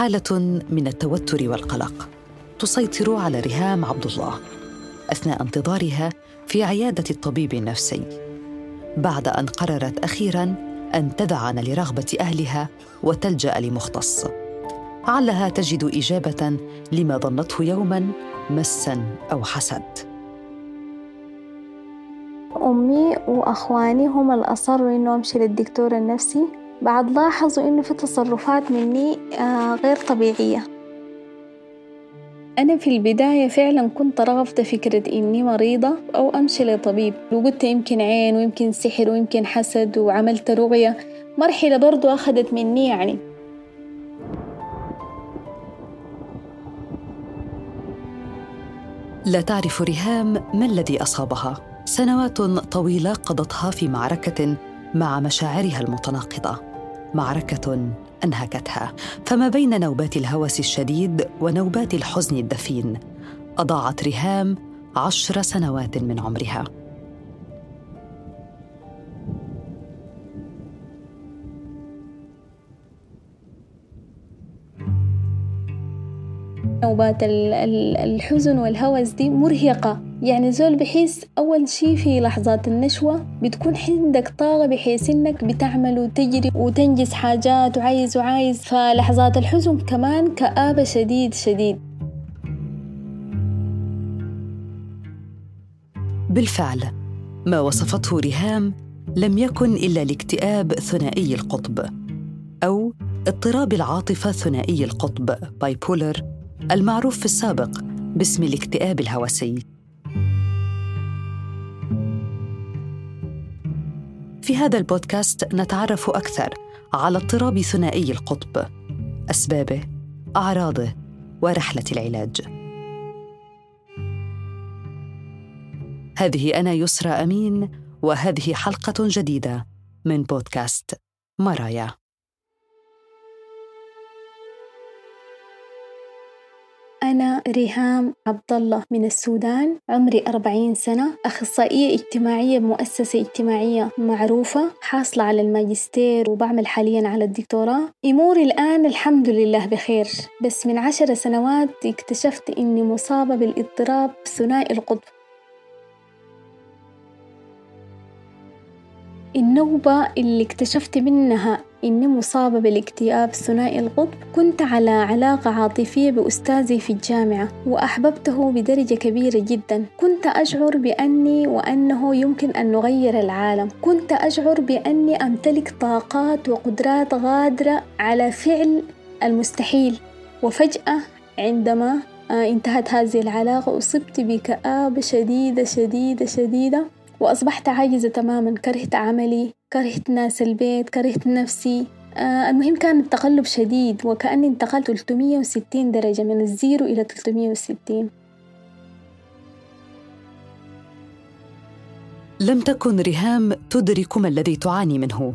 حالة من التوتر والقلق. تسيطر على ريهام عبد الله أثناء انتظارها في عيادة الطبيب النفسي. بعد أن قررت أخيراً أن تذعن لرغبة أهلها وتلجأ لمختص. علها تجد إجابة لما ظنته يوماً مساً أو حسد. أمي وأخواني هم اللي أصروا إنه أمشي للدكتور النفسي. بعد لاحظوا إنه في تصرفات مني آه، غير طبيعية. أنا في البداية فعلا كنت رغبت فكرة إني مريضة أو أمشي لطبيب. وقلت يمكن عين ويمكن سحر ويمكن حسد وعملت رغية مرحلة برضو أخذت مني يعني. لا تعرف ريهام ما الذي أصابها. سنوات طويلة قضتها في معركة مع مشاعرها المتناقضة. معركة أنهكتها. فما بين نوبات الهوس الشديد ونوبات الحزن الدفين أضاعت ريهام عشر سنوات من عمرها. نوبات الحزن والهوس دي مرهقة. يعني زول بحيث أول شي في لحظات النشوة بتكون عندك طاقة بحيث إنك بتعمل وتجري وتنجز حاجات وعايز وعايز. فلحظات الحزن كمان كآبة شديد شديد. بالفعل ما وصفته ريهام لم يكن إلا الاكتئاب ثنائي القطب أو اضطراب العاطفة ثنائي القطب بايبولر المعروف في السابق باسم الاكتئاب الهوسي. في هذا البودكاست نتعرف أكثر على اضطراب ثنائي القطب أسبابه أعراضه ورحلة العلاج. هذه أنا يسرى أمين وهذه حلقة جديدة من بودكاست مرايا. أنا ريهام عبد الله من السودان عمري أربعين سنة أخصائية اجتماعية بمؤسسة اجتماعية معروفة حاصلة على الماجستير وبعمل حاليا على الدكتوراه. أموري الآن الحمد لله بخير بس من عشر سنوات اكتشفت إني مصابة بالاضطراب ثنائي القطب. النوبة اللي اكتشفت منها إني مصابة بالاكتئاب ثنائي القطب. كنت على علاقة عاطفية بأستاذي في الجامعة وأحببته بدرجة كبيرة جدا. كنت أشعر بأني وأنه يمكن أن نغير العالم. كنت أشعر بأني أمتلك طاقات وقدرات غادرة على فعل المستحيل. وفجأة عندما آه، انتهت هذه العلاقة أصبت بكآبة شديدة شديدة شديدة وأصبحت عاجزة تماما. كرهت عملي. كرهت ناس البيت كرهت نفسي. آه المهم كان التقلب شديد وكأني انتقلت 360 درجة من الزيرو إلى 360 لم تكن ريهام تدرك ما الذي تعاني منه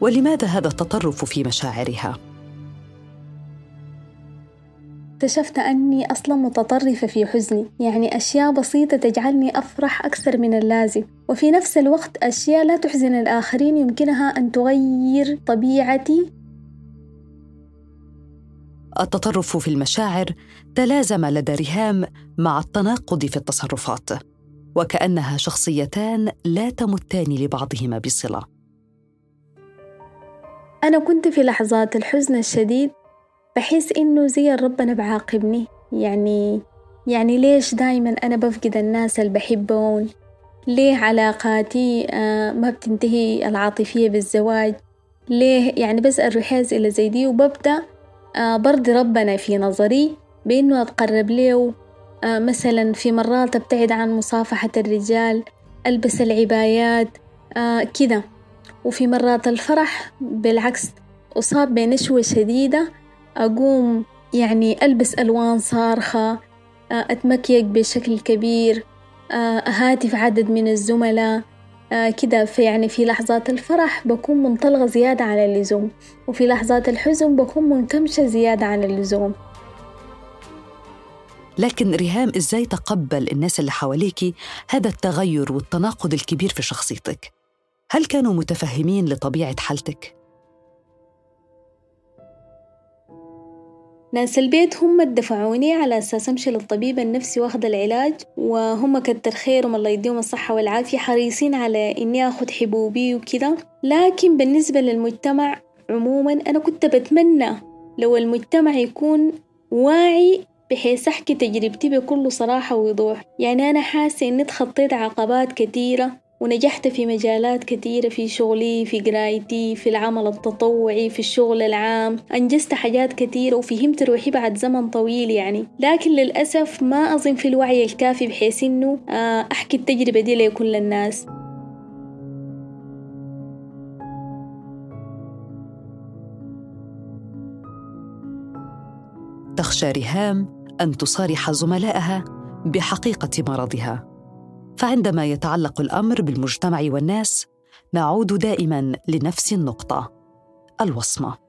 ولماذا هذا التطرف في مشاعرها؟ اكتشفت أني أصلا متطرفة في حزني يعني أشياء بسيطة تجعلني أفرح أكثر من اللازم. وفي نفس الوقت أشياء لا تحزن الآخرين يمكنها أن تغير طبيعتي. التطرف في المشاعر تلازم لدى ريهام مع التناقض في التصرفات وكأنها شخصيتان لا تمتان لبعضهما بصلة. أنا كنت في لحظات الحزن الشديد بحس إنه زي ربنا بعاقبني. يعني يعني ليش دايما أنا بفقد الناس اللي بحبهم؟ ليه علاقاتي آه، ما بتنتهي العاطفية بالزواج؟ ليه؟ يعني بسأل رحاز إلى زي دي وببدأ آه، برضي ربنا في نظري بإنه أتقرب له. آه، مثلا في مرات أبتعد عن مصافحة الرجال ألبس العبايات كذا وفي مرات الفرح بالعكس أصاب بنشوة شديدة أقوم يعني ألبس ألوان صارخة آه، أتمكيك بشكل كبير آه، أهاتف عدد من الزملاء آه، كده في يعني في لحظات الفرح بكون منطلقة زيادة عن اللزوم وفي لحظات الحزن بكون منكمشة زيادة عن اللزوم لكن ريهام إزاي تقبل الناس اللي حواليكي هذا التغير والتناقض الكبير في شخصيتك؟ هل كانوا متفهمين لطبيعة حالتك؟ ناس البيت هم الدفعوني على أساس أمشي للطبيب النفسي واخد العلاج وهم كتر خيرهم الله يديهم الصحة والعافية حريصين على إني أخد حبوبي وكذا. لكن بالنسبة للمجتمع عموما أنا كنت بتمنى لو المجتمع يكون واعي بحيث أحكي تجربتي بكل صراحة ووضوح. يعني أنا حاسة إني تخطيت عقبات كتيرة ونجحت في مجالات كثيرة في شغلي في قرايتي في العمل التطوعي في الشغل العام. أنجزت حاجات كثيرة وفهمت روحي بعد زمن طويل يعني. لكن للأسف ما أظن في الوعي الكافي بحيث إنه آه، أحكي التجربة دي لكل الناس. تخشى ريهام أن تصارح زملائها بحقيقة مرضها. فعندما يتعلق الأمر بالمجتمع والناس نعود دائما لنفس النقطة الوصمة.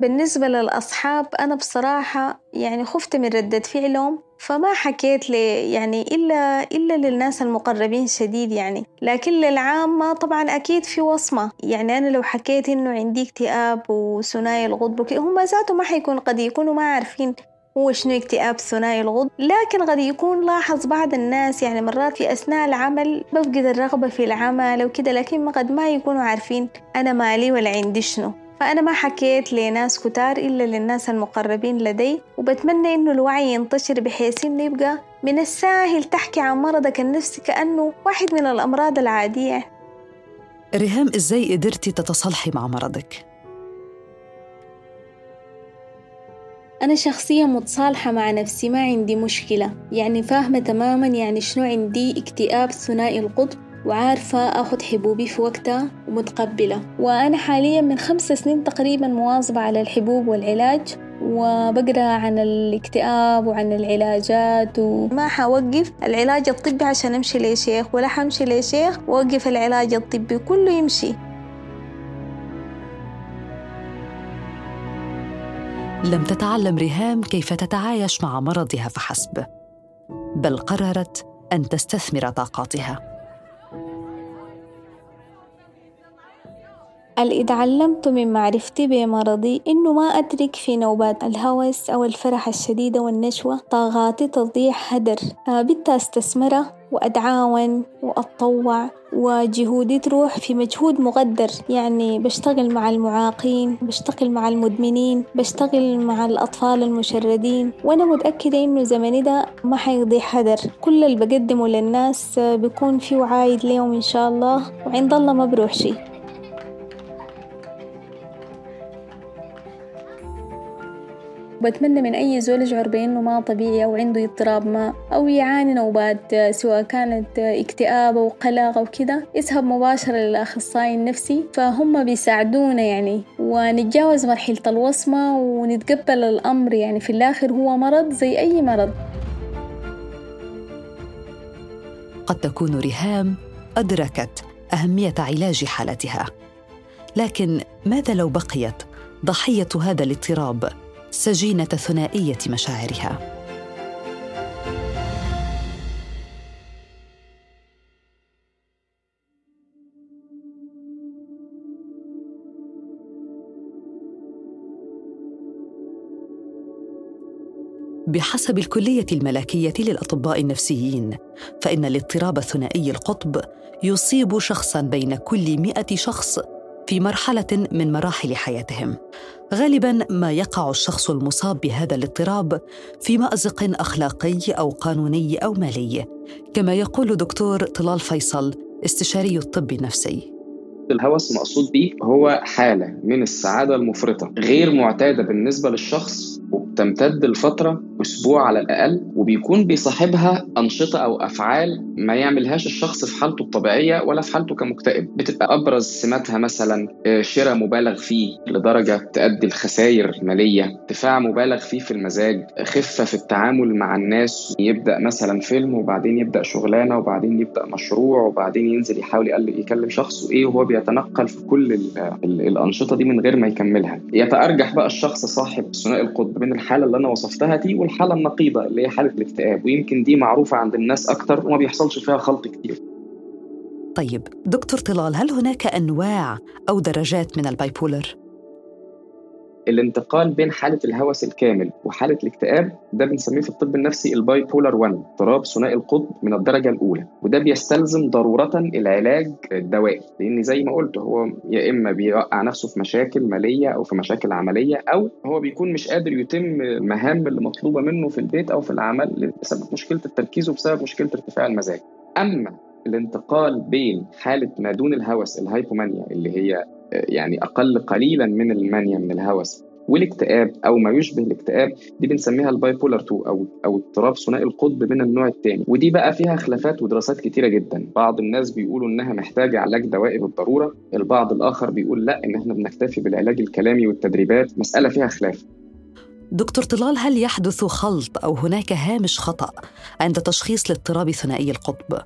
بالنسبة للأصحاب أنا بصراحة يعني خفت من ردة فعلهم فما حكيت لي يعني إلا إلا للناس المقربين شديد يعني. لكن للعامة طبعا أكيد في وصمة. يعني أنا لو حكيت إنه عندي اكتئاب وثنائي القطب هم ذاته ما حيكون قد يكونوا ما عارفين. هو شنو اكتئاب ثنائي الغض لكن قد يكون لاحظ بعض الناس يعني مرات في أثناء العمل بفقد الرغبة في العمل وكده لكن قد ما يكونوا عارفين أنا مالي ولا عندي شنو فأنا ما حكيت لناس كتار إلا للناس المقربين لدي وبتمنى إنه الوعي ينتشر بحيث إنه يبقى من الساهل تحكي عن مرضك النفسي كأنه واحد من الأمراض العادية ريهام إزاي قدرتي تتصالحي مع مرضك؟ أنا شخصية متصالحة مع نفسي ما عندي مشكلة. يعني فاهمة تماما يعني شنو عندي؟ اكتئاب ثنائي القطب وعارفة أخذ حبوبي في وقتها ومتقبلة. وأنا حاليا من خمس سنين تقريبا مواظبة على الحبوب والعلاج وبقرأ عن الاكتئاب وعن العلاجات وما حوقف العلاج الطبي عشان أمشي لشيخ ولا حمشي لشيخ ووقف العلاج الطبي كله يمشي. لم تتعلم ريهام كيف تتعايش مع مرضها فحسب بل قررت أن تستثمر طاقاتها. اللي اتعلمت من معرفتي بمرضي إنه ما أترك في نوبات الهوس أو الفرح الشديدة والنشوة طاقاتي تضيع هدر آه، بت أستثمرها وأتعاون وأتطوع وجهودي تروح في مجهود مقدر يعني بشتغل مع المعاقين بشتغل مع المدمنين بشتغل مع الأطفال المشردين. وأنا متأكدة إنه زمني ده ما حيضيع هدر كل اللي بقدمه للناس بيكون فيه عايد ليهم إن شاء الله وعند الله ما بروح شي بتمنى من أي زول يشعر بأنه ما طبيعي أو عنده اضطراب ما أو يعاني نوبات سواء كانت اكتئاب أو قلق أو كده يذهب مباشرة للأخصائي النفسي فهم بيساعدونا يعني. ونتجاوز مرحلة الوصمة ونتقبل الأمر يعني. في الآخر هو مرض زي أي مرض. قد تكون ريهام أدركت أهمية علاج حالتها. لكن ماذا لو بقيت ضحية هذا الاضطراب؟ سجينة ثنائية مشاعرها. بحسب الكلية الملكية للأطباء النفسيين فإن الاضطراب ثنائي القطب يصيب شخصا بين كل مئة شخص في مرحلة من مراحل حياتهم. غالبا ما يقع الشخص المصاب بهذا الاضطراب في مأزق أخلاقي أو قانوني أو مالي. كما يقول دكتور طلال فيصل استشاري الطب النفسي. الهوس مقصود به هو حالة من السعادة المفرطة غير معتادة بالنسبة للشخص وبتمتد لفترة أسبوع على الأقل وبيكون بيصاحبها أنشطة أو أفعال ما يعملهاش الشخص في حالته الطبيعية ولا في حالته كمكتئب. بتبقى أبرز سماتها مثلا آه، شراء مبالغ فيه لدرجة تؤدي لخسائر مالية ارتفاع مبالغ فيه في المزاج خفة في التعامل مع الناس يبدأ مثلا فيلم وبعدين يبدأ شغلانة وبعدين يبدأ مشروع وبعدين ينزل يحاول يكلم شخص وإيه وهو بيتنقل في كل الأنشطة دي من غير ما يكملها. يتأرجح بقى الشخص صاحب ثنائي القطب بين الحالة اللي أنا وصفتها دي والحالة النقيضة اللي هي حالة الاكتئاب ويمكن دي معروفة عند الناس أكتر وما بيحصلش فيها خلط كتير. طيب دكتور طلال هل هناك أنواع أو درجات من البايبولر؟ الانتقال بين حالة الهوس الكامل وحالة الاكتئاب ده بنسميه في الطب النفسي ال bipolar 1 اضطراب ثنائي القطب من الدرجة الأولى وده بيستلزم ضرورة العلاج الدوائي لأن زي ما قلت هو يا إما بيوقع نفسه في مشاكل مالية أو في مشاكل عملية أو هو بيكون مش قادر يتم المهام اللي مطلوبة منه في البيت أو في العمل بسبب مشكلة التركيز وبسبب مشكلة ارتفاع المزاج. أما الانتقال بين حالة ما دون الهوس ال hypomania اللي هي يعني أقل قليلا من ال mania من الهوس. والاكتئاب أو ما يشبه الاكتئاب دي بنسميها ال bipolar 2 أو أو اضطراب ثنائي القطب من النوع الثاني ودي بقى فيها خلافات ودراسات كتيرة جدا. بعض الناس بيقولوا إنها محتاجة علاج دوائي بالضروره البعض الآخر بيقول لأ إن إحنا بنكتفي بالعلاج الكلامي والتدريبات. مسألة فيها خلاف. دكتور طلال هل يحدث خلط أو هناك هامش خطأ عند تشخيص الاضطراب ثنائي القطب؟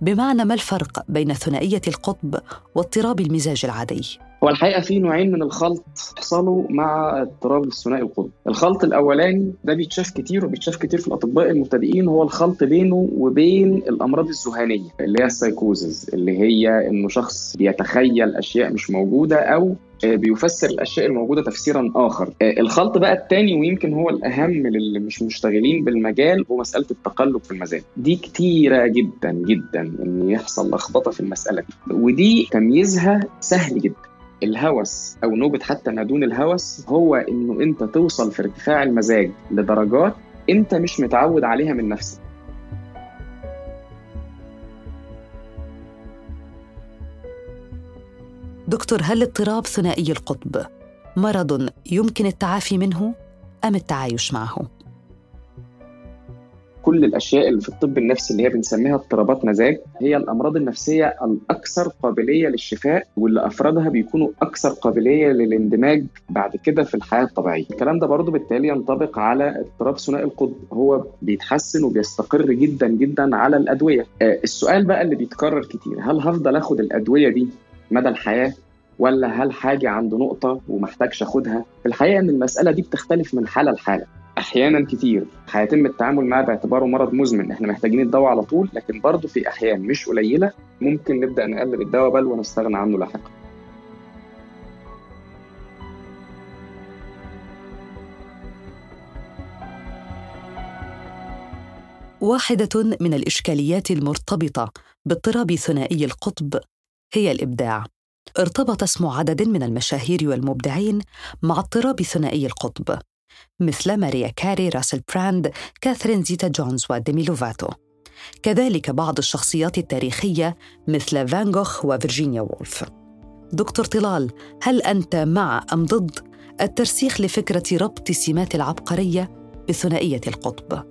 بمعنى ما الفرق بين ثنائية القطب واضطراب المزاج العادي؟ هو الحقيقة في نوعين من الخلط يحصلوا مع اضطراب الثنائي القطبي الخلط الأولاني ده بيتشاف كتير وبيتشاف كتير في الأطباء المبتدئين هو الخلط بينه وبين الأمراض الذهانيه اللي هي السايكوزز اللي هي إنه شخص بيتخيل أشياء مش موجودة أو بيفسر الأشياء الموجودة تفسيرا آخر. الخلط بقى الثاني ويمكن هو الأهم للي مش مشتغلين بالمجال هو مسألة التقلب في المزاج. دي كتيرة جدا جدا إن يحصل لخبطة في المسألة دي ودي تمييزها سهل جدا. الهوس أو نوبة حتى ما دون الهوس هو إنه أنت توصل في ارتفاع المزاج لدرجات أنت مش متعود عليها من نفسك. دكتور هل اضطراب ثنائي القطب مرض يمكن التعافي منه أم التعايش معه؟ كل الأشياء اللي في الطب النفسي اللي هي بنسميها اضطرابات مزاج هي الأمراض النفسية الأكثر قابلية للشفاء واللي أفرادها بيكونوا أكثر قابلية للاندماج بعد كده في الحياة الطبيعية. الكلام ده برضه بالتالي ينطبق على اضطراب ثنائي القطب. هو بيتحسن وبيستقر جدا جدا على الأدوية. السؤال بقى اللي بيتكرر كتير هل هفضل آخد الأدوية دي مدى الحياة ولا هل حاجة عند نقطة ومحتاجش أخدها؟ الحقيقة إن المسألة دي بتختلف من حالة لحالة. أحيانا كتير. هيتم التعامل معاه باعتباره مرض مزمن. إحنا محتاجين الدواء على طول لكن برضه في أحيان مش قليلة ممكن نبدأ نقلل الدواء بل ونستغنى عنه لاحقا. واحدة من الإشكاليات المرتبطة باضطراب ثنائي القطب هي الإبداع. ارتبط اسم عدد من المشاهير والمبدعين مع اضطراب ثنائي القطب. مثل ماريا كاري، راسل براند، كاثرين زيتا جونز وديمي لوفاتو. كذلك بعض الشخصيات التاريخية مثل فان جوخ وفيرجينيا وولف. دكتور طلال هل أنت مع أم ضد الترسيخ لفكرة ربط سمات العبقرية بثنائية القطب؟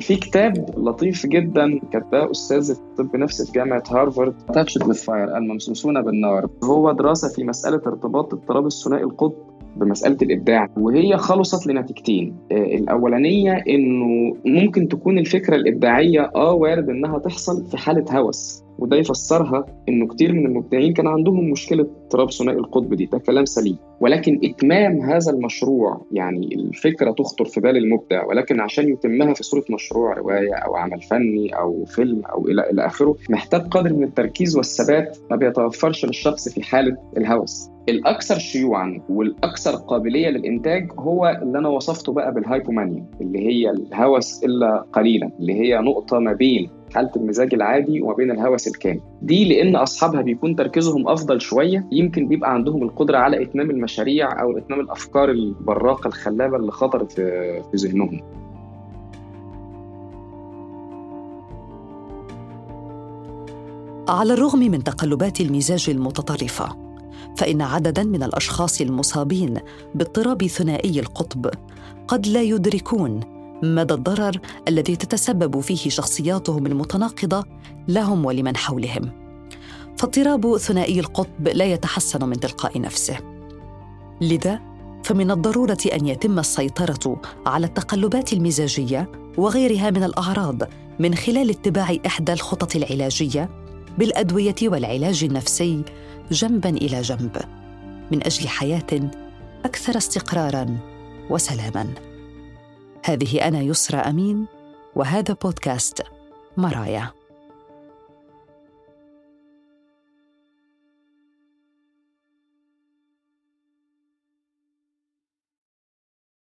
في كتاب لطيف جدا كتبه أستاذ طب نفسي في جامعه هارفارد تاتشد وذ فاير الممسوسون بالنار. هو دراسة في مسألة ارتباط اضطراب الثنائي القطب بمسألة الإبداع وهي خلصت لنتيجتين الأولانية إنه ممكن تكون الفكرة الإبداعية آه وارد إنها تحصل في حالة هوس. وده يفسرها إنه كتير من المبدعين كان عندهم مشكلة اضطراب ثنائي القطب دي ده كلام سليم. ولكن إتمام هذا المشروع يعني الفكرة تخطر في بال المبدع ولكن عشان يتمها في صورة مشروع رواية أو عمل فني أو فيلم أو إلى إلى آخره محتاج قدر من التركيز والثبات ما بيتوفرش للشخص في حالة الهوس. الأكثر شيوعا والأكثر قابلية للإنتاج هو اللي أنا وصفته بقى بالهايبومانيا اللي هي الهوس إلا قليلا اللي هي نقطة ما بين حالة المزاج العادي وما بين الهوس الكامل. دي لأن أصحابها بيكون تركيزهم أفضل شوية يمكن بيبقى عندهم القدرة على إتمام المشاريع أو إتمام الأفكار البراقة الخلابة اللي خطرت في ذهنهم. على الرغم من تقلبات المزاج المتطرفة فإن عددا من الأشخاص المصابين باضطراب ثنائي القطب قد لا يدركون مدى الضرر الذي تتسبب فيه شخصياتهم المتناقضة لهم ولمن حولهم. فاضطراب ثنائي القطب لا يتحسن من تلقاء نفسه. لذا فمن الضرورة أن يتم السيطرة على التقلبات المزاجية وغيرها من الأعراض من خلال اتباع إحدى الخطط العلاجية بالأدوية والعلاج النفسي جنبا إلى جنب من أجل حياة أكثر استقرارا وسلاما. هذه أنا يسرى أمين وهذا بودكاست مرايا.